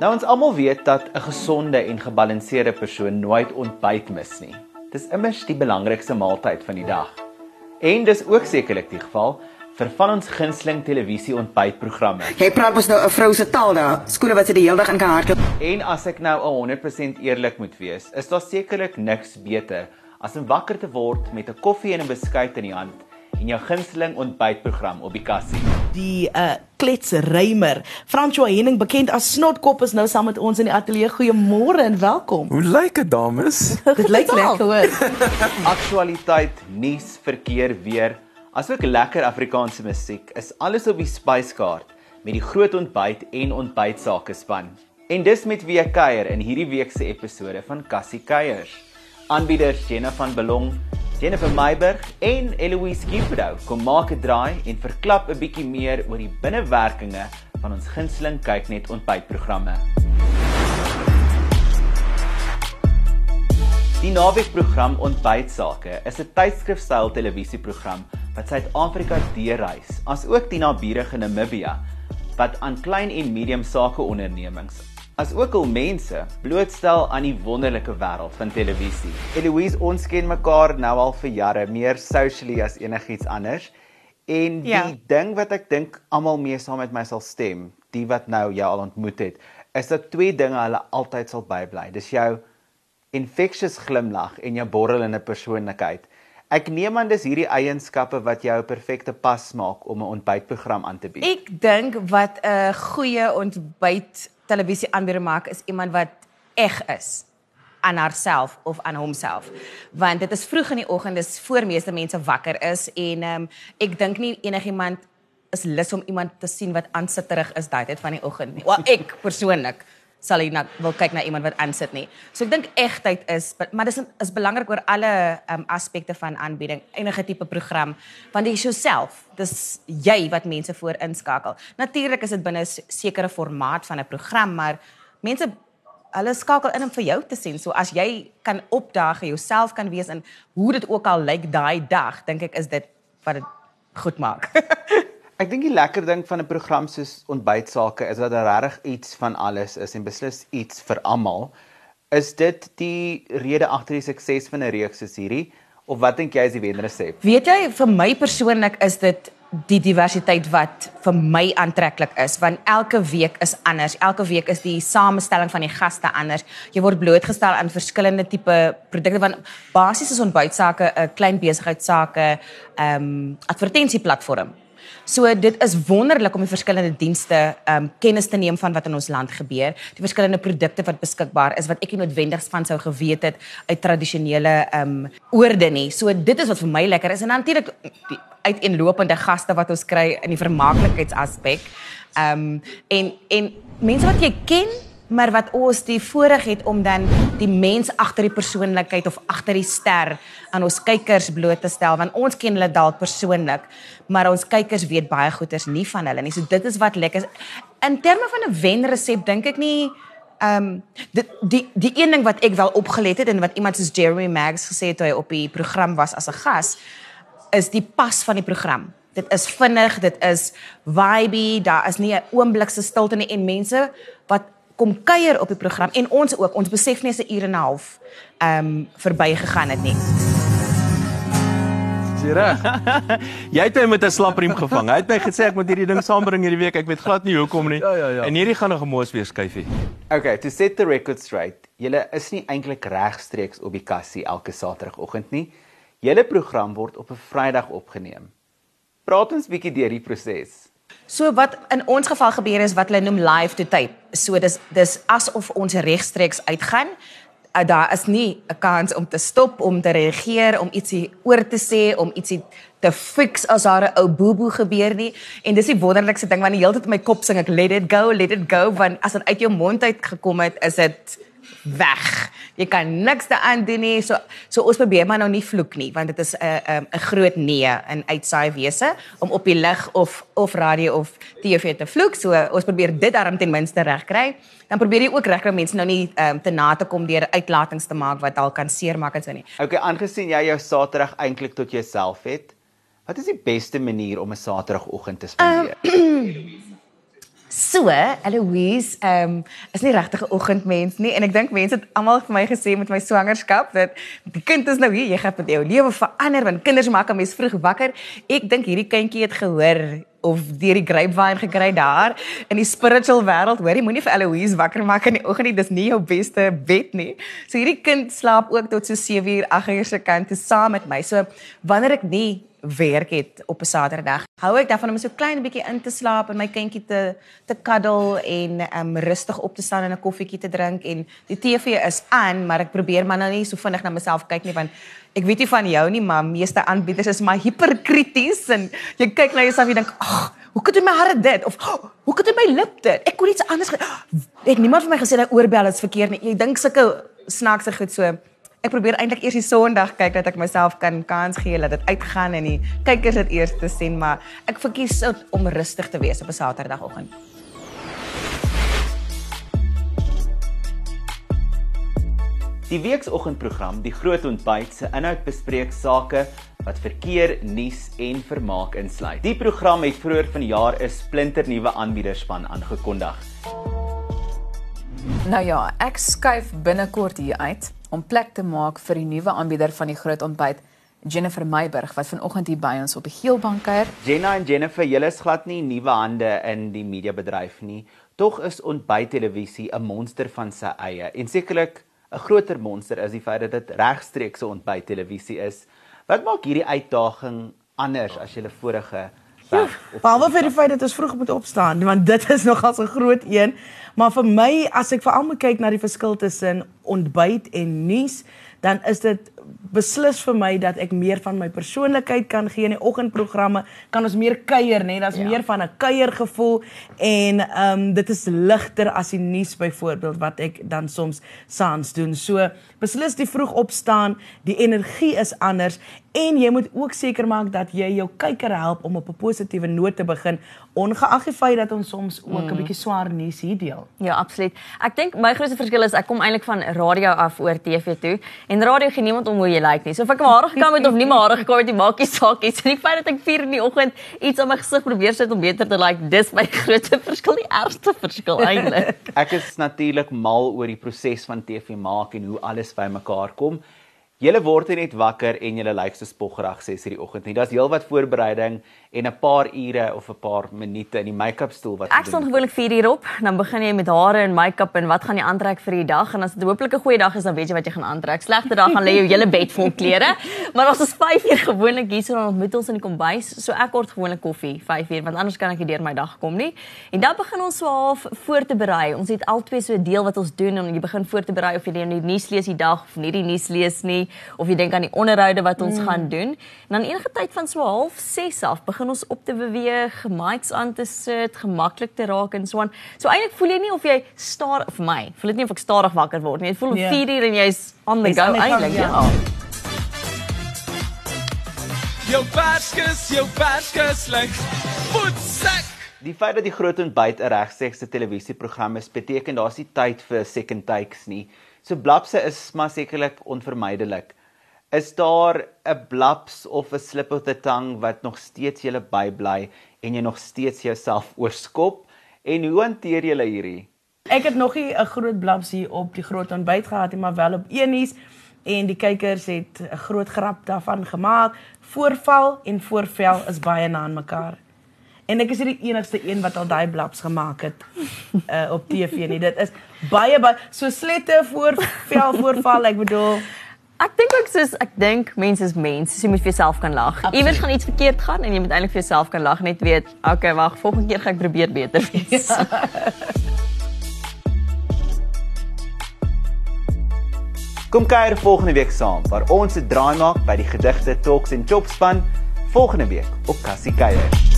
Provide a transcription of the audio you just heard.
Nou ons almal weet dat 'n gesonde en gebalanseerde persoon nooit ontbyt mis nie. Dis immers die belangrikste maaltyd van die dag. En dis ook sekerlik die geval vir van ons gunsteling televisie ontbytprogramme. Jy praat mos nou 'n vrou se taal daar. Skole wat sy die hele dag in kan hardloop. En as ek nou 100% eerlik moet wees, is daar sekerlik niks beter as om wakker te word met 'n koffie en 'n beskuit in die hand en jou gunsteling ontbytprogram op die kassie. Die uh kletsrymer, François Henning bekend as Snotkop is nou saam met ons in die ateljee. Goeiemôre en welkom. Hoe lyk dit dames? Dit lyk lekker hoor. Aktualiteit, nuus, verkeer, weer, asook lekker Afrikaanse musiek is alles op die spyskaart met die groot ontbyt en ontbytsake span. En dis met wie ek kuier in hierdie week se episode van Cassie Kuiers. Aanbieders Jenna van Belong, Jennifer Meiberg en Eloise Gipro kom maak 'n draai en verklap 'n bietjie meer oor die binnewerkinge van ons gunsteling kyknet ontbytprogramme. Die naweekprogram Ontbytsake is 'n tydskrifstyl televisieprogram wat Suid-Afrika deurreis, asook die naburige Namibia wat aan klein en medium sakeondernemings as ook al mense blootstel aan die wonderlike wêreld van televisie. Eloise, ons ken mekaar nou al vir jare, meer socially as enigiets anders. En die ja. ding wat ek dink almal mee saam met my sal stem, die wat nou jou al ontmoet het, is dat twee dinge hulle altyd sal bybly. Dis jou infectious glimlag en jou borrelende persoonlikheid. Ek neem aan dis hierdie eienskappe wat jou 'n perfekte pas maak om 'n ontbytprogram aan te bied. Ek dink wat 'n goeie ontbyt televisie aanbieder maak is iemand wat eg is aan haarself of aan homself. Want dit is vroeg in die oggend, dis voor meeste mense wakker is en um, ek dink nie enigiemand is lus om iemand te sien wat aansitterig is daai tyd van die oggend nie. Wel ek persoonlik sal jy nou wil kyk na iemand wat aansit nie. So ek dink egtheid is maar dis is belangrik oor alle um, aspekte van aanbieding, enige tipe program, want dit is jouself. Dis jy wat mense voor inskakel. Natuurlik is dit binne 'n sekere formaat van 'n program, maar mense hulle skakel in om vir jou te sien. So as jy kan opdaag, jouself kan wees in hoe dit ook al lyk daai dag, dink ek is dit wat dit goed maak. Ek dink die lekker ding van 'n program soos ontbytsake is dat daar regtig iets van alles is en beslis iets vir almal. Is dit die rede agter die sukses van 'n reeks soos hierdie of wat dink jy is die wenresep? Weet jy vir my persoonlik is dit die diversiteit wat vir my aantreklik is want elke week is anders. Elke week is die samestelling van die gaste anders. Jy word blootgestel aan verskillende tipe produkte van basies is ontbytsake, 'n klein besigheidsake, ehm um, advertensieplatform. So dit is wonderlik om die verskillende dienste um kennis te neem van wat in ons land gebeur, die verskillende produkte wat beskikbaar is wat ek nie noodwendig van sou geweet het uit tradisionele um oorde nie. So dit is wat vir my lekker is en natuurlik uiteenlopende gaste wat ons kry in die vermaaklikheidsaspek. Um en en mense wat jy ken maar wat ons die voorreg het om dan die mens agter die persoonlikheid of agter die ster aan ons kykers bloot te stel want ons ken hulle dalk persoonlik maar ons kykers weet baie goeders nie van hulle nie. So dit is wat lekker is. In terme van 'n wenresep dink ek nie ehm um, die die die een ding wat ek wel opgelet het en wat iemand soos Jeremy Maggs gesê het toe hy op die program was as 'n gas is die pas van die program. Dit is vinnig, dit is vibey, daar is nie 'n oomblik se stilte nie en mense wat kom kuier op die program en ons ook ons besef nie 'n uur en 'n half ehm um, verbygegaan het nie. Reg. jy het my met 'n slapriem gevang. Hy het my gesê ek moet hierdie ding saambring hierdie week. Ek weet glad nie hoekom nie. Ja ja ja. En hierdie gaan nog 'n moos weer skuifie. Okay, to set the record straight. Julle is nie eintlik regstreeks op die kassie elke Saterdagoggend nie. Julle program word op 'n Vrydag opgeneem. Praat ons bietjie deur die proses. So wat in ons geval gebeur is wat hulle noem live to tape. So dis dis asof ons regstreeks uitgaan. Uh, daar is nie 'n kans om te stop, om te reageer, om ietsie oor te sê, om ietsie te fix as daar 'n ou boeboe gebeur nie. En dis die wonderlikste ding want die hele tyd in my kop sing ek let it go, let it go want as dit uit jou mond uit gekom het, is dit weg. Jy kan niks daaraan doen nie. So so ons probeer maar nou nie vloek nie want dit is 'n 'n 'n groot nee in uitsaai wese om op die lig of of radio of TV te vloek. So ons probeer dit darm ten minste regkry. Dan probeer jy ook regkry mense nou nie um, te na te kom deur uitlatings te maak wat dalk kan seermaak en so nie. Okay, aangesien jy jou Saterdag eintlik tot jouself het, wat is die beste manier om 'n Saterdagoggend te spandeer? Um, So, Eloise, ehm um, is nie regtig 'n oggendmens nie en ek dink mense het almal vir my gesê met my swangerskap dat die kind is nou hier, jy gaan met jou lewe verander want kinders maak 'n mens vroeg wakker. Ek dink hierdie kindjie het gehoor of deur die grapevine gekry daar in die spiritual wêreld. Hoor jy moenie vir Eloise wakker maak in die oggend nie. Dis nie jou beste bed nie. So hierdie kind slaap ook tot so 7 uur 8 uur se kant te saam met my. So wanneer ek nie werk het op 'n Saterdag. Hou ek daarvan om so klein bietjie in te slaap en my kindjie te te cuddle en um rustig op te staan en 'n koffietjie te drink en die TV is aan, maar ek probeer maar nou nie so vinnig na myself kyk nie want ek weet nie van jou nie, maar meeste aanbieders is maar hiperkrities en jy kyk na jouself en jy dink, "Ag, hoe kan jy my hare dit of oh, hoe kan jy my lip dit? Ek kon iets anders het niemand vir my gesê dat oorbel is verkeerd nie. Jy dink sulke snaakse goed so ek probeer eintlik eers die Sondag kyk dat ek myself kan kans gee dat dit uitgaan en die kykers dit eers te sien, maar ek verkies om rustig te wees op 'n Saterdagoggend. Die weekoggendprogram Die Groot Ontbyt se inhoud bespreek sake wat verkeer, nuus en vermaak insluit. Die program het vroeër vanjaar 'n splinternuwe aanbiederspan aangekondig. Nou ja, ek skuif binnekort hier uit om plek te maak vir die nuwe aanbieder van die groot ontbyt, Jennifer Meiburg wat vanoggend hier by ons op die geel bank kuier. Jenna en Jennifer, julle is glad nie nuwe hande in die mediabedryf nie. Tog is ontbyttelevisie 'n monster van sy eie. En sekerlik 'n groter monster is die feit dat dit regstreekse ontbyttelevisie is. Wat maak hierdie uitdaging anders as julle vorige Behalwe vir die feit dat ons vroeg moet opstaan, want dit is nogals 'n groot een, maar vir my as ek veral moet kyk na die verskil tussen ontbyt en nuus, dan is dit beslis vir my dat ek meer van my persoonlikheid kan gee in die oggendprogramme, kan ons meer kuier, nê, daar's ja. meer van 'n kuiergevoel en ehm um, dit is ligter as die nuus byvoorbeeld wat ek dan soms saans doen. So beslis die vroeg opstaan, die energie is anders en jy moet ook seker maak dat jy jou kyker help om op 'n positiewe noot te begin ongeag die feit dat ons soms ook 'n mm. bietjie swaar nuus hier deel. Ja, absoluut. Ek dink my grootste verskil is ek kom eintlik van radio af oor TV toe en radio gee niemand om hoe jy lyk like nie. So of ek my hare gekam het of nie my hare gekam het nie, maak nie saak nie. Die feit dat ek 4 in die oggend iets aan my gesig probeer sit om beter te lyk, like, dis my grootste verskil, die ergste verskil eintlik. ek is natuurlik mal oor die proses van TV maak en hoe alles bymekaar kom. Julle word net wakker en julle lyk so spoggerig 6:00 in die oggend nie. Daar's heelwat voorbereiding en 'n paar ure of 'n paar minute in die make-up stoel wat Ek staan gewoonlik 4 uur op, dan begin jy met hare en make-up en wat gaan jy aantrek vir die dag en as dit hopelik 'n goeie dag is dan weet jy wat jy gaan aantrek. Slegte dag gaan lê jou hele bed vol klere. Maar ons 5 uur gewoonlik hier so dan ontmoet ons in die kombuis, so ek kort gewoonlik koffie 5 uur want anders kan ek nie deur my dag kom nie. En dan begin ons so half voor te berei. Ons het al twee so 'n deel wat ons doen om jy begin voor te berei of jy die nuus lees die dag of nie die nuus lees nie of jy dink aan die onderhoude wat ons mm. gaan doen. En dan enige tyd van so half 6 af begin ons op te beweeg, mics aan te sit, gemaklik te raak en so aan. So eintlik voel jy nie of jy staar vir my. Voel dit nie of ek stadig wakker word nie. Jy voel om 4 yeah. uur en jy's on the go eintlik. Ja. ja. Jou baskus, jou baskus lyk voetsak. Die feit dat die groot ontbyt 'n regsekse televisieprogram is, beteken daar's nie tyd vir second takes nie. So blapse is maar sekerlik onvermydelik. Is daar 'n blaps of 'n slip of the tongue wat nog steeds julle bybly en jy nog steeds jouself oorskop en hoe hanteer julle hierdie? Ek het nog nie 'n groot blaps hier op die groot ontbyt gehad nie, maar wel op enies en die kykers het 'n groot grap daarvan gemaak. Voorval en voorvel is baie na aan mekaar. En ek is nie die enigste een wat al daai blaps gemaak het uh, op TV nie. Dit is baie baie so slette voor vel voorval. Ek bedoel Ek dink ook soos ek dink mense is mense, so jy moet vir jouself kan lag. Iewers gaan iets verkeerd gaan en jy moet eintlik vir jouself kan lag net weet, okay, wag, volgende keer gaan ek probeer beter wees. Ja. Kom kuier volgende week saam waar ons 'n draai maak by die gedigte Talks en Chops span volgende week op Cassie Kuier.